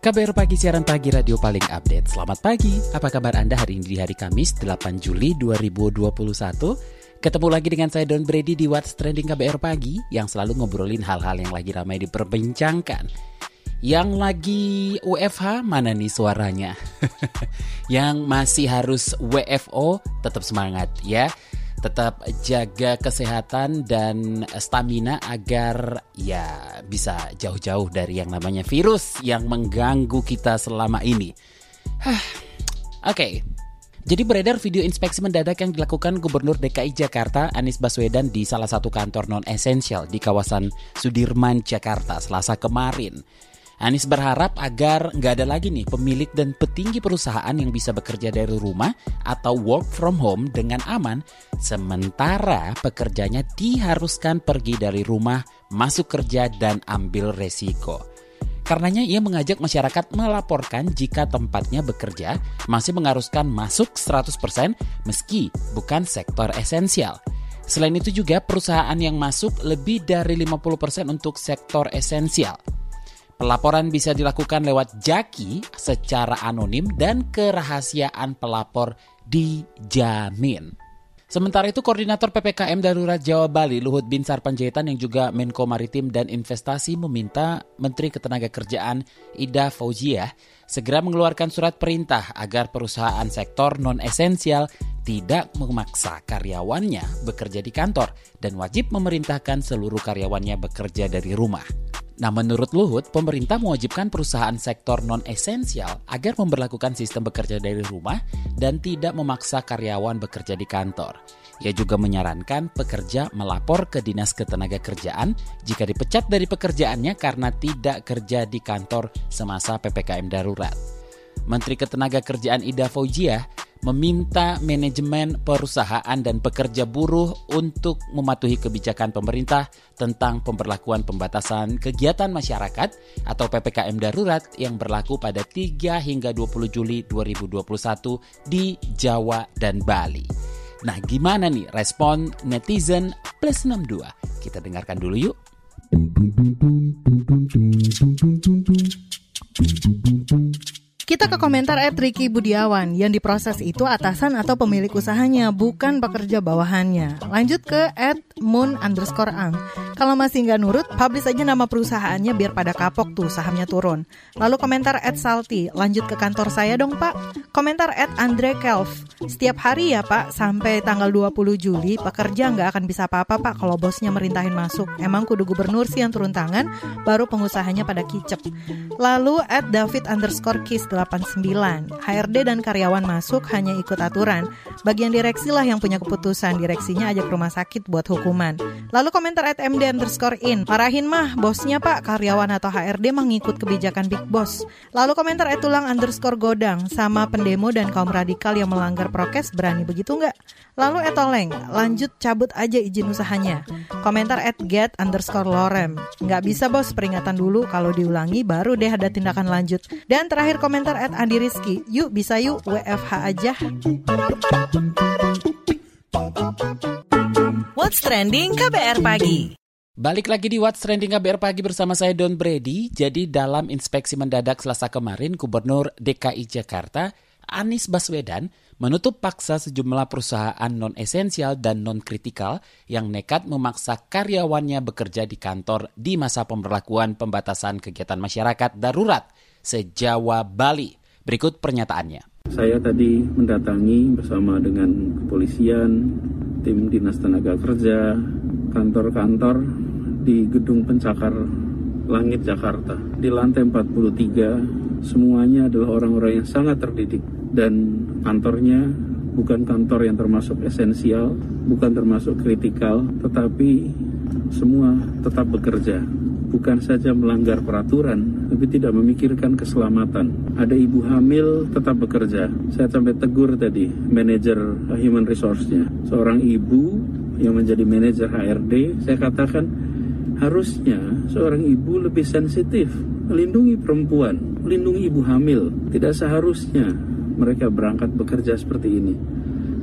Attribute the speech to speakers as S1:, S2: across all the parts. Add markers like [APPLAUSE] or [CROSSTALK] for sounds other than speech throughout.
S1: KBR Pagi, siaran pagi radio paling update. Selamat pagi, apa kabar Anda hari ini di hari Kamis 8 Juli 2021? Ketemu lagi dengan saya Don Brady di What's Trending KBR Pagi yang selalu ngobrolin hal-hal yang lagi ramai diperbincangkan. Yang lagi UFH mana nih suaranya? [LAUGHS] yang masih harus WFO tetap semangat ya tetap jaga kesehatan dan stamina agar ya bisa jauh-jauh dari yang namanya virus yang mengganggu kita selama ini. Oke. Okay. Jadi beredar video inspeksi mendadak yang dilakukan Gubernur DKI Jakarta Anies Baswedan di salah satu kantor non-esensial di kawasan Sudirman, Jakarta selasa kemarin. Anies berharap agar nggak ada lagi nih pemilik dan petinggi perusahaan yang bisa bekerja dari rumah atau work from home dengan aman, sementara pekerjanya diharuskan pergi dari rumah, masuk kerja dan ambil resiko. Karenanya ia mengajak masyarakat melaporkan jika tempatnya bekerja masih mengharuskan masuk 100% meski bukan sektor esensial. Selain itu juga perusahaan yang masuk lebih dari 50% untuk sektor esensial. Pelaporan bisa dilakukan lewat jaki secara anonim dan kerahasiaan pelapor dijamin. Sementara itu, Koordinator PPKM Darurat Jawa Bali, Luhut Binsar Panjaitan yang juga Menko Maritim dan Investasi meminta Menteri Ketenagakerjaan Ida Fauziah segera mengeluarkan surat perintah agar perusahaan sektor non-esensial tidak memaksa karyawannya bekerja di kantor dan wajib memerintahkan seluruh karyawannya bekerja dari rumah. Nah, menurut Luhut, pemerintah mewajibkan perusahaan sektor non-esensial agar memperlakukan sistem bekerja dari rumah dan tidak memaksa karyawan bekerja di kantor. Ia juga menyarankan pekerja melapor ke Dinas Ketenagakerjaan jika dipecat dari pekerjaannya karena tidak kerja di kantor semasa PPKM darurat. Menteri Ketenagakerjaan Ida Faujiah meminta manajemen perusahaan dan pekerja buruh untuk mematuhi kebijakan pemerintah tentang pemberlakuan pembatasan kegiatan masyarakat atau PPKM darurat yang berlaku pada 3 hingga 20 Juli 2021 di Jawa dan Bali. Nah, gimana nih respon netizen plus 62? Kita dengarkan dulu yuk.
S2: Kita ke komentar at Ricky Budiawan yang diproses itu atasan atau pemilik usahanya bukan pekerja bawahannya. Lanjut ke at Moon underscore Ang. Kalau masih nggak nurut, publish aja nama perusahaannya biar pada kapok tuh sahamnya turun. Lalu komentar at Salty, lanjut ke kantor saya dong pak. Komentar at Andre Kelv, setiap hari ya pak sampai tanggal 20 Juli pekerja nggak akan bisa apa-apa pak kalau bosnya merintahin masuk. Emang kudu gubernur sih yang turun tangan, baru pengusahanya pada kicep. Lalu at David underscore Kiss 89. HRD dan karyawan masuk hanya ikut aturan. Bagian direksi lah yang punya keputusan. Direksinya ajak rumah sakit buat hukuman. Lalu komentar at MD underscore in. Marahin mah bosnya pak, karyawan atau HRD mah ngikut kebijakan Big Boss. Lalu komentar at tulang underscore godang. Sama pendemo dan kaum radikal yang melanggar prokes berani begitu nggak? Lalu etoleng, lanjut cabut aja izin usahanya. Komentar at get underscore lorem. Nggak bisa bos, peringatan dulu kalau diulangi baru deh ada tindakan lanjut. Dan terakhir komentar at Andi Rizky, yuk bisa yuk WFH aja.
S3: What's Trending KBR Pagi
S1: Balik lagi di What's Trending KBR Pagi bersama saya Don Brady. Jadi dalam inspeksi mendadak selasa kemarin, Gubernur DKI Jakarta Anies Baswedan menutup paksa sejumlah perusahaan non-esensial dan non-kritikal yang nekat memaksa karyawannya bekerja di kantor di masa pemberlakuan pembatasan kegiatan masyarakat darurat se-Jawa Bali. Berikut pernyataannya.
S4: Saya tadi mendatangi bersama dengan kepolisian, tim Dinas Tenaga Kerja, kantor-kantor di Gedung Pencakar Langit Jakarta. Di lantai 43, semuanya adalah orang-orang yang sangat terdidik dan kantornya bukan kantor yang termasuk esensial, bukan termasuk kritikal, tetapi semua tetap bekerja bukan saja melanggar peraturan, tapi tidak memikirkan keselamatan. Ada ibu hamil tetap bekerja. Saya sampai tegur tadi manajer human resource-nya. Seorang ibu yang menjadi manajer HRD, saya katakan harusnya seorang ibu lebih sensitif melindungi perempuan, melindungi ibu hamil. Tidak seharusnya mereka berangkat bekerja seperti ini.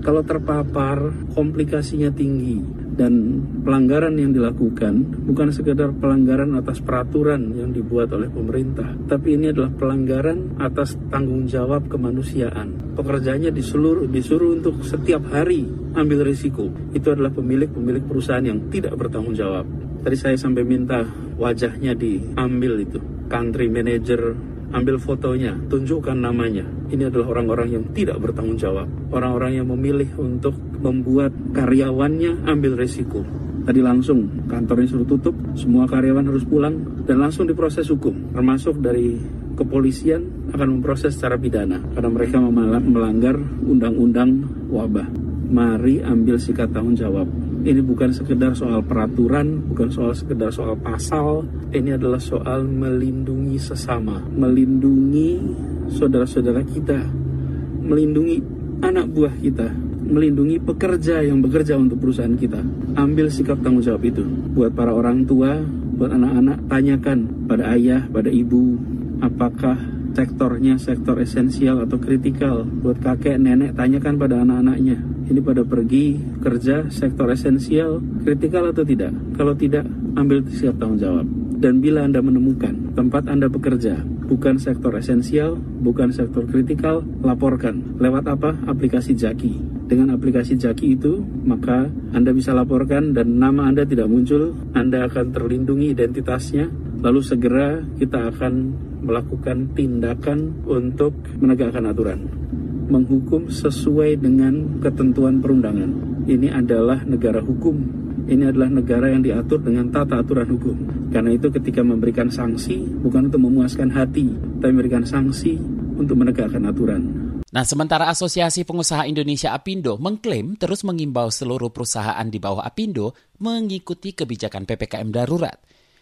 S4: Kalau terpapar, komplikasinya tinggi dan pelanggaran yang dilakukan bukan sekedar pelanggaran atas peraturan yang dibuat oleh pemerintah, tapi ini adalah pelanggaran atas tanggung jawab kemanusiaan. Pekerjanya disuruh, disuruh untuk setiap hari ambil risiko. Itu adalah pemilik-pemilik perusahaan yang tidak bertanggung jawab. Tadi saya sampai minta wajahnya diambil itu, country manager ambil fotonya, tunjukkan namanya. Ini adalah orang-orang yang tidak bertanggung jawab. Orang-orang yang memilih untuk membuat karyawannya ambil resiko. Tadi langsung kantornya suruh tutup, semua karyawan harus pulang dan langsung diproses hukum. Termasuk dari kepolisian akan memproses secara pidana karena mereka melanggar undang-undang wabah. Mari ambil sikap tanggung jawab. Ini bukan sekedar soal peraturan, bukan soal sekedar soal pasal. Ini adalah soal melindungi sesama, melindungi saudara-saudara kita, melindungi anak buah kita, melindungi pekerja yang bekerja untuk perusahaan kita. Ambil sikap tanggung jawab itu. Buat para orang tua, buat anak-anak, tanyakan pada ayah, pada ibu, apakah sektornya sektor esensial atau kritikal. Buat kakek, nenek, tanyakan pada anak-anaknya. Ini pada pergi kerja sektor esensial, kritikal atau tidak? Kalau tidak, ambil sikap tanggung jawab. Dan bila Anda menemukan tempat Anda bekerja bukan sektor esensial, bukan sektor kritikal, laporkan. Lewat apa? Aplikasi Jaki. Dengan aplikasi Jaki itu, maka Anda bisa laporkan dan nama Anda tidak muncul, Anda akan terlindungi identitasnya, lalu segera kita akan melakukan tindakan untuk menegakkan aturan. Menghukum sesuai dengan ketentuan perundangan. Ini adalah negara hukum ini adalah negara yang diatur dengan tata aturan hukum. Karena itu ketika memberikan sanksi bukan untuk memuaskan hati, tapi memberikan sanksi untuk menegakkan aturan.
S1: Nah, sementara Asosiasi Pengusaha Indonesia Apindo mengklaim terus mengimbau seluruh perusahaan di bawah Apindo mengikuti kebijakan PPKM darurat.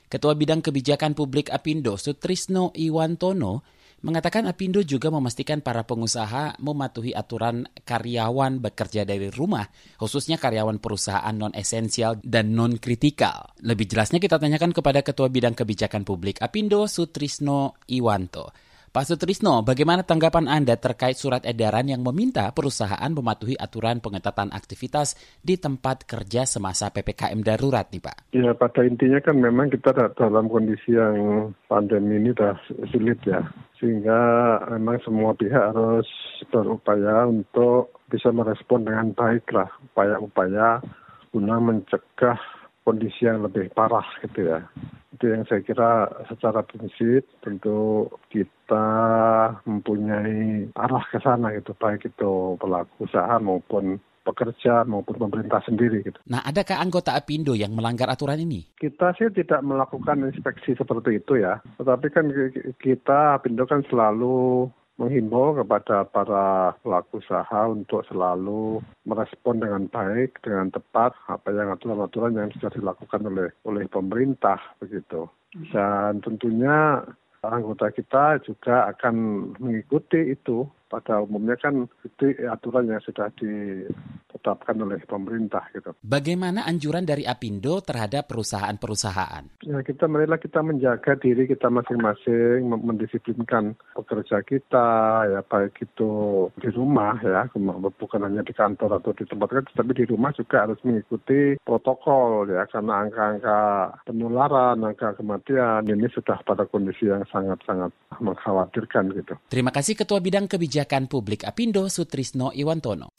S1: Ketua Bidang Kebijakan Publik Apindo Sutrisno Iwantono mengatakan Apindo juga memastikan para pengusaha mematuhi aturan karyawan bekerja dari rumah, khususnya karyawan perusahaan non-esensial dan non-kritikal. Lebih jelasnya kita tanyakan kepada Ketua Bidang Kebijakan Publik Apindo, Sutrisno Iwanto. Pak Sutrisno, bagaimana tanggapan Anda terkait surat edaran yang meminta perusahaan mematuhi aturan pengetatan aktivitas di tempat kerja semasa PPKM darurat nih Pak?
S5: Ya pada intinya kan memang kita dalam kondisi yang pandemi ini sudah sulit ya. Sehingga memang semua pihak harus berupaya untuk bisa merespon dengan baik lah upaya-upaya guna mencegah kondisi yang lebih parah gitu ya itu yang saya kira secara prinsip tentu kita mempunyai arah ke sana gitu baik itu pelaku usaha maupun pekerja maupun pemerintah sendiri gitu.
S1: Nah, adakah anggota Apindo yang melanggar aturan ini?
S5: Kita sih tidak melakukan inspeksi seperti itu ya. Tetapi kan kita Apindo kan selalu menghimbau kepada para pelaku usaha untuk selalu merespon dengan baik, dengan tepat apa yang aturan-aturan yang sudah dilakukan oleh oleh pemerintah begitu. Dan tentunya anggota kita juga akan mengikuti itu pada umumnya kan itu aturan yang sudah ditetapkan oleh pemerintah gitu.
S1: Bagaimana anjuran dari Apindo terhadap perusahaan-perusahaan?
S5: Ya kita marilah kita menjaga diri kita masing-masing, mendisiplinkan pekerja kita ya baik itu di rumah ya bukan hanya di kantor atau di tempat kerja tapi di rumah juga harus mengikuti protokol ya karena angka-angka penularan, angka kematian ini sudah pada kondisi yang sangat-sangat mengkhawatirkan gitu.
S1: Terima kasih Ketua Bidang Kebijakan Kebijakan Publik Apindo Sutrisno Iwantono.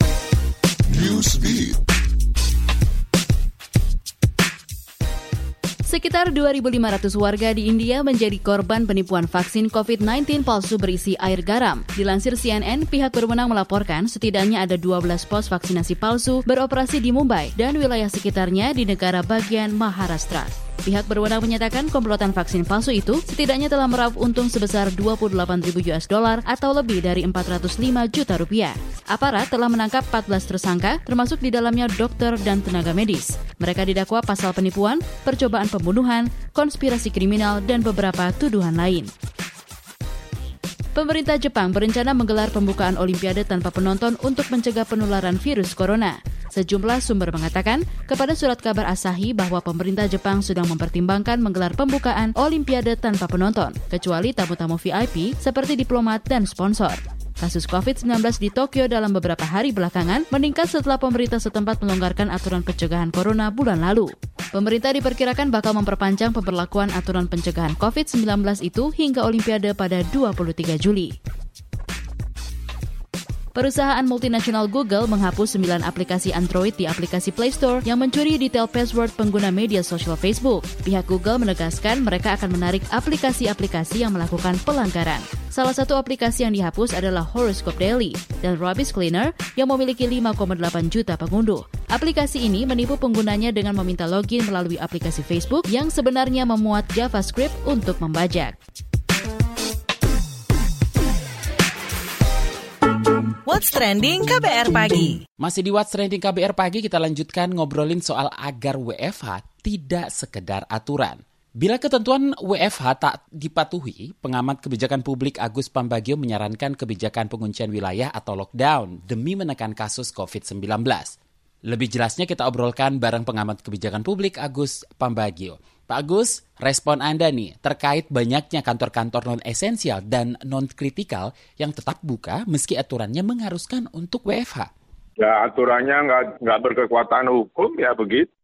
S6: Sekitar 2.500 warga di India menjadi korban penipuan vaksin COVID-19 palsu berisi air garam. Dilansir CNN, pihak berwenang melaporkan setidaknya ada 12 pos vaksinasi palsu beroperasi di Mumbai dan wilayah sekitarnya di negara bagian Maharashtra. Pihak berwenang menyatakan komplotan vaksin palsu itu setidaknya telah meraup untung sebesar 28 ribu US dollar atau lebih dari 405 juta rupiah. Aparat telah menangkap 14 tersangka, termasuk di dalamnya dokter dan tenaga medis. Mereka didakwa pasal penipuan, percobaan pembunuhan, konspirasi kriminal, dan beberapa tuduhan lain. Pemerintah Jepang berencana menggelar pembukaan Olimpiade tanpa penonton untuk mencegah penularan virus corona. Sejumlah sumber mengatakan kepada surat kabar Asahi bahwa pemerintah Jepang sedang mempertimbangkan menggelar pembukaan Olimpiade tanpa penonton, kecuali tamu-tamu VIP seperti diplomat dan sponsor. Kasus COVID-19 di Tokyo dalam beberapa hari belakangan meningkat setelah pemerintah setempat melonggarkan aturan pencegahan corona bulan lalu. Pemerintah diperkirakan bakal memperpanjang pemberlakuan aturan pencegahan COVID-19 itu hingga Olimpiade pada 23 Juli. Perusahaan multinasional Google menghapus 9 aplikasi Android di aplikasi Play Store yang mencuri detail password pengguna media sosial Facebook. Pihak Google menegaskan mereka akan menarik aplikasi-aplikasi yang melakukan pelanggaran. Salah satu aplikasi yang dihapus adalah Horoscope Daily dan Rubbish Cleaner yang memiliki 5,8 juta pengunduh. Aplikasi ini menipu penggunanya dengan meminta login melalui aplikasi Facebook yang sebenarnya memuat JavaScript untuk membajak.
S3: What's Trending KBR Pagi.
S1: Masih di What's Trending KBR Pagi kita lanjutkan ngobrolin soal agar WFH tidak sekedar aturan. Bila ketentuan WFH tak dipatuhi, pengamat kebijakan publik Agus Pambagio menyarankan kebijakan penguncian wilayah atau lockdown demi menekan kasus COVID-19. Lebih jelasnya kita obrolkan bareng pengamat kebijakan publik Agus Pambagio. Pak Agus, respon Anda nih terkait banyaknya kantor-kantor non-esensial dan non-kritikal yang tetap buka meski aturannya mengharuskan untuk WFH.
S7: Ya aturannya nggak nggak berkekuatan hukum ya begitu.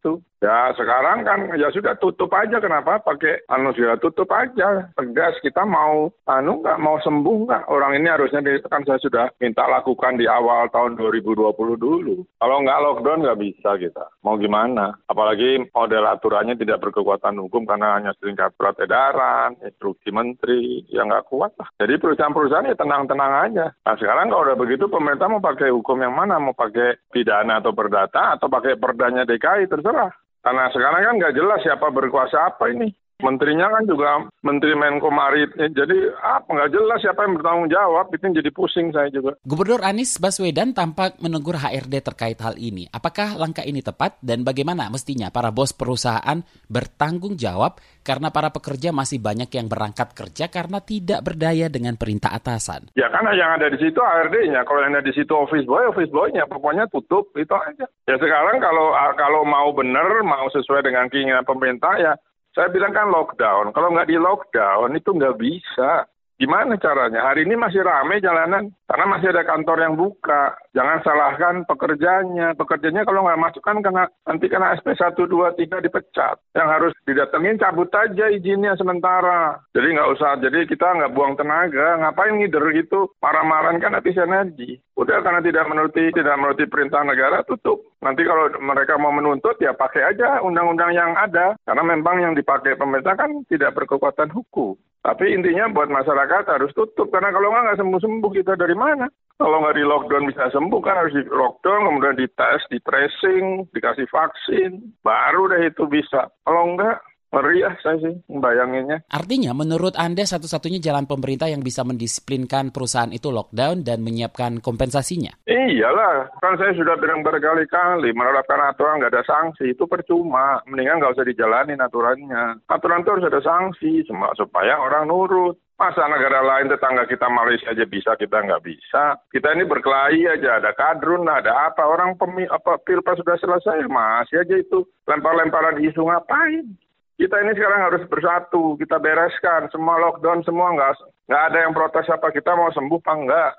S7: Ya sekarang kan ya sudah tutup aja. Kenapa? Pakai anu sudah tutup aja. Tegas kita mau anu nggak mau sembuh nggak? Orang ini harusnya kan saya sudah minta lakukan di awal tahun 2020 dulu. Kalau nggak lockdown nggak bisa kita. Mau gimana? Apalagi model aturannya tidak berkekuatan hukum karena hanya seringkat surat edaran instruksi menteri yang nggak kuat lah. Jadi perusahaan-perusahaan ya tenang-tenang aja. Nah sekarang kalau udah begitu pemerintah mau pakai hukum yang mana? Mau pakai pidana atau perdata atau pakai perdanya DKI terserah karena sekarang kan nggak jelas siapa berkuasa apa ini. Menterinya kan juga Menteri Menko Maritim, jadi apa nggak jelas siapa yang bertanggung jawab, itu jadi pusing saya juga.
S1: Gubernur Anies Baswedan tampak menegur HRD terkait hal ini. Apakah langkah ini tepat dan bagaimana mestinya para bos perusahaan bertanggung jawab karena para pekerja masih banyak yang berangkat kerja karena tidak berdaya dengan perintah atasan?
S7: Ya kan yang ada di situ HRD-nya, kalau yang ada di situ office boy, office boy-nya, pokoknya tutup, itu aja. Ya sekarang kalau kalau mau benar, mau sesuai dengan keinginan pemerintah ya saya bilang kan lockdown. Kalau nggak di lockdown itu nggak bisa. Gimana caranya? Hari ini masih ramai jalanan karena masih ada kantor yang buka. Jangan salahkan pekerjanya. Pekerjanya kalau nggak masuk kan kena, nanti kena SP 1, 2, 3 dipecat. Yang harus didatengin cabut aja izinnya sementara. Jadi nggak usah, jadi kita nggak buang tenaga. Ngapain ngider gitu? Marah-marahan kan habis energi. Udah karena tidak menuruti tidak menuruti perintah negara tutup. Nanti kalau mereka mau menuntut ya pakai aja undang-undang yang ada. Karena memang yang dipakai pemerintah kan tidak berkekuatan hukum. Tapi intinya buat masyarakat harus tutup karena kalau nggak nggak sembuh-sembuh kita dari mana? Kalau nggak di lockdown bisa sembuh kan harus di lockdown, kemudian dites, di tracing, dikasih vaksin, baru deh itu bisa. Kalau nggak Ngeri ya saya sih membayanginnya.
S1: Artinya menurut Anda satu-satunya jalan pemerintah yang bisa mendisiplinkan perusahaan itu lockdown dan menyiapkan kompensasinya?
S7: Iyalah, kan saya sudah bilang berkali-kali menerapkan aturan nggak ada sanksi itu percuma. Mendingan nggak usah dijalanin aturannya. Aturan itu harus ada sanksi supaya orang nurut. Masa negara lain tetangga kita Malaysia aja bisa, kita nggak bisa. Kita ini berkelahi aja, ada kadrun, ada apa. Orang pemi, apa, pilpres sudah selesai, masih aja itu lempar-lemparan isu ngapain kita ini sekarang harus bersatu, kita bereskan semua lockdown semua nggak nggak ada yang protes apa kita mau sembuh apa enggak,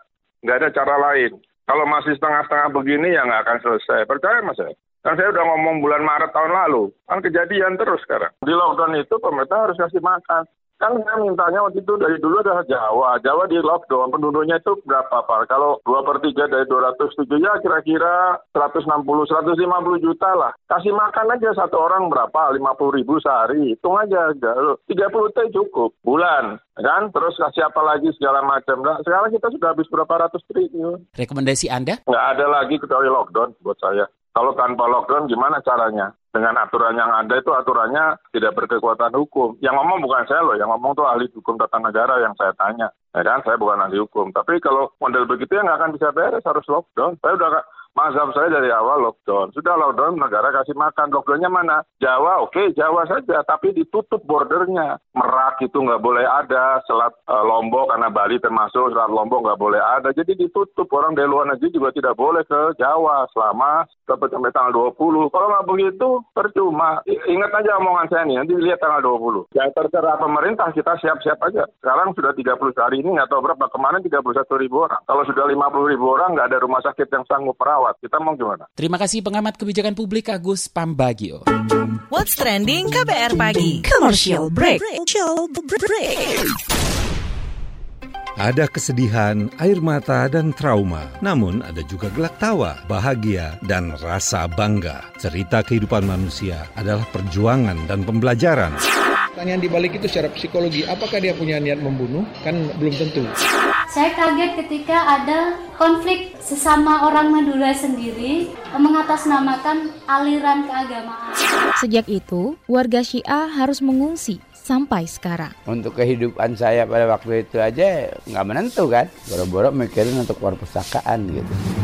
S7: nggak ada cara lain. Kalau masih setengah-setengah begini ya nggak akan selesai. Percaya mas saya? Kan saya udah ngomong bulan Maret tahun lalu, kan kejadian terus sekarang. Di lockdown itu pemerintah harus kasih makan. Kan saya mintanya waktu itu dari dulu adalah Jawa. Jawa di lockdown, penduduknya itu berapa Pak? Kalau 2 per 3 dari 207 ya kira-kira 160, 150 juta lah. Kasih makan aja satu orang berapa? 50 ribu sehari. Hitung aja. 30 T cukup. Bulan kan terus kasih apa lagi segala macam nah, sekarang kita sudah habis berapa ratus triliun
S1: rekomendasi anda
S7: nggak ada lagi kecuali lockdown buat saya kalau tanpa lockdown gimana caranya dengan aturan yang ada itu aturannya tidak berkekuatan hukum. Yang ngomong bukan saya loh, yang ngomong tuh ahli hukum tata negara yang saya tanya. Ya kan, saya bukan ahli hukum. Tapi kalau model begitu ya nggak akan bisa beres, harus lockdown. Saya udah Mazhab saya dari awal lockdown. Sudah lockdown, negara kasih makan. Lockdownnya mana? Jawa, oke, okay, Jawa saja. Tapi ditutup bordernya. Merak itu nggak boleh ada. Selat uh, Lombok, karena Bali termasuk, Selat Lombok nggak boleh ada. Jadi ditutup. Orang dari luar negeri juga tidak boleh ke Jawa selama sampai, sampai tanggal 20. Kalau nggak begitu, percuma. Ingat aja omongan saya nih, nanti lihat tanggal 20. Ya terserah pemerintah, kita siap-siap aja. Sekarang sudah 30 hari ini, nggak tahu berapa. Kemarin 31 ribu orang. Kalau sudah 50 ribu orang, nggak ada rumah sakit yang sanggup merawat pesawat. Kita mau gimana?
S1: Terima kasih pengamat kebijakan publik Agus Pambagio.
S3: What's trending KBR pagi? Commercial break. Commercial break.
S8: Ada kesedihan, air mata, dan trauma. Namun ada juga gelak tawa, bahagia, dan rasa bangga. Cerita kehidupan manusia adalah perjuangan dan pembelajaran.
S9: Pertanyaan dibalik itu secara psikologi, apakah dia punya niat membunuh? Kan belum tentu.
S10: Saya kaget ketika ada konflik sesama orang Madura sendiri mengatasnamakan aliran keagamaan.
S11: Sejak itu, warga Syiah harus mengungsi sampai sekarang.
S12: Untuk kehidupan saya pada waktu itu aja nggak menentu kan. Boro-boro mikirin untuk perpustakaan gitu.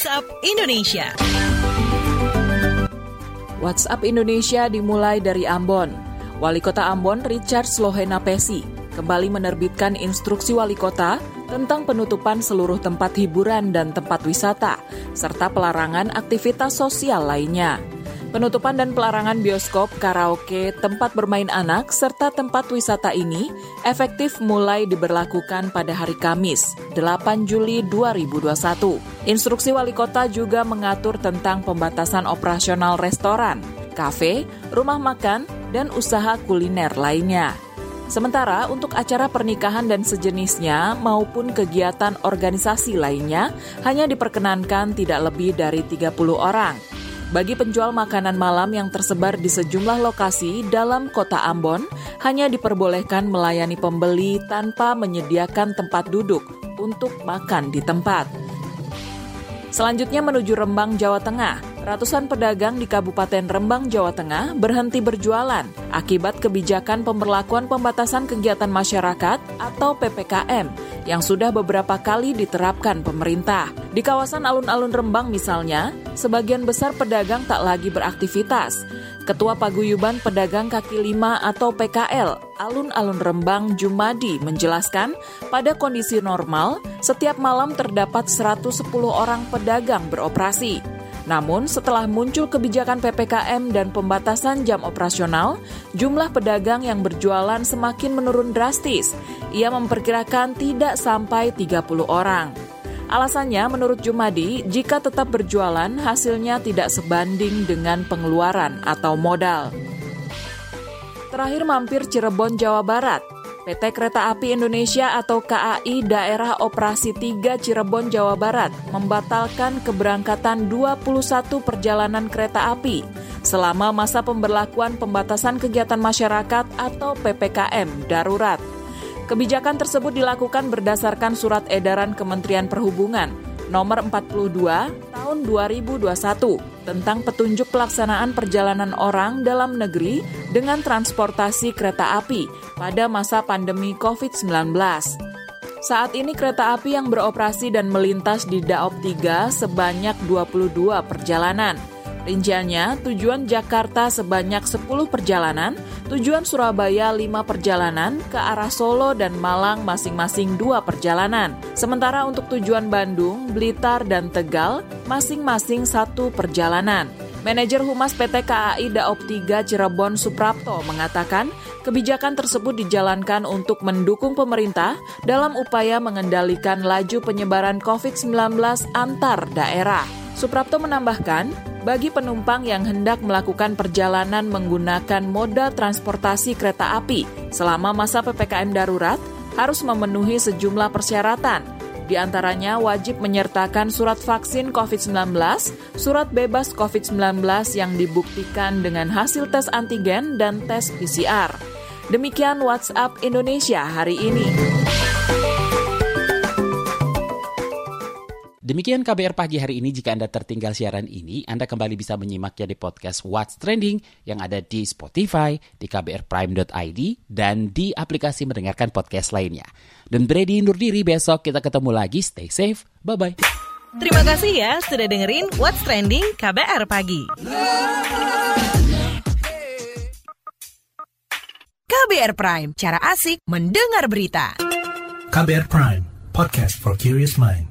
S3: WhatsApp Indonesia.
S13: WhatsApp Indonesia dimulai dari Ambon. Wali Kota Ambon Richard Slohena Pesi kembali menerbitkan instruksi wali kota tentang penutupan seluruh tempat hiburan dan tempat wisata, serta pelarangan aktivitas sosial lainnya. Penutupan dan pelarangan bioskop, karaoke, tempat bermain anak, serta tempat wisata ini efektif mulai diberlakukan pada hari Kamis, 8 Juli 2021. Instruksi wali kota juga mengatur tentang pembatasan operasional restoran, kafe, rumah makan, dan usaha kuliner lainnya. Sementara untuk acara pernikahan dan sejenisnya maupun kegiatan organisasi lainnya hanya diperkenankan tidak lebih dari 30 orang. Bagi penjual makanan malam yang tersebar di sejumlah lokasi dalam kota Ambon, hanya diperbolehkan melayani pembeli tanpa menyediakan tempat duduk untuk makan di tempat. Selanjutnya menuju Rembang, Jawa Tengah. Ratusan pedagang di Kabupaten Rembang, Jawa Tengah berhenti berjualan akibat kebijakan pemberlakuan pembatasan kegiatan masyarakat atau PPKM yang sudah beberapa kali diterapkan pemerintah. Di kawasan alun-alun Rembang misalnya, sebagian besar pedagang tak lagi beraktivitas Ketua Paguyuban Pedagang Kaki Lima atau PKL, Alun-Alun Rembang Jumadi menjelaskan, pada kondisi normal, setiap malam terdapat 110 orang pedagang beroperasi. Namun, setelah muncul kebijakan PPKM dan pembatasan jam operasional, jumlah pedagang yang berjualan semakin menurun drastis. Ia memperkirakan tidak sampai 30 orang. Alasannya, menurut Jumadi, jika tetap berjualan, hasilnya tidak sebanding dengan pengeluaran atau modal. Terakhir mampir Cirebon, Jawa Barat. PT Kereta Api Indonesia atau KAI Daerah Operasi 3 Cirebon, Jawa Barat membatalkan keberangkatan 21 perjalanan kereta api selama masa pemberlakuan pembatasan kegiatan masyarakat atau PPKM darurat. Kebijakan tersebut dilakukan berdasarkan surat edaran Kementerian Perhubungan nomor 42 tahun 2021 tentang petunjuk pelaksanaan perjalanan orang dalam negeri dengan transportasi kereta api pada masa pandemi COVID-19. Saat ini kereta api yang beroperasi dan melintas di Daop 3 sebanyak 22 perjalanan. Rinciannya, tujuan Jakarta sebanyak 10 perjalanan, tujuan Surabaya 5 perjalanan, ke arah Solo dan Malang masing-masing 2 perjalanan. Sementara untuk tujuan Bandung, Blitar, dan Tegal masing-masing 1 perjalanan. Manajer Humas PT KAI Daop 3 Cirebon Suprapto mengatakan kebijakan tersebut dijalankan untuk mendukung pemerintah dalam upaya mengendalikan laju penyebaran COVID-19 antar daerah. Suprapto menambahkan, bagi penumpang yang hendak melakukan perjalanan menggunakan moda transportasi kereta api selama masa PPKM darurat harus memenuhi sejumlah persyaratan, di antaranya wajib menyertakan surat vaksin COVID-19, surat bebas COVID-19 yang dibuktikan dengan hasil tes antigen dan tes PCR. Demikian WhatsApp Indonesia hari ini.
S1: Demikian KBR pagi hari ini. Jika Anda tertinggal siaran ini, Anda kembali bisa menyimaknya di podcast What's Trending yang ada di Spotify, di kbrprime.id, dan di aplikasi mendengarkan podcast lainnya. Dan Brady undur diri besok kita ketemu lagi. Stay safe. Bye-bye.
S3: Terima kasih ya sudah dengerin What's Trending KBR Pagi. KBR Prime, cara asik mendengar berita.
S14: KBR Prime, podcast for curious mind.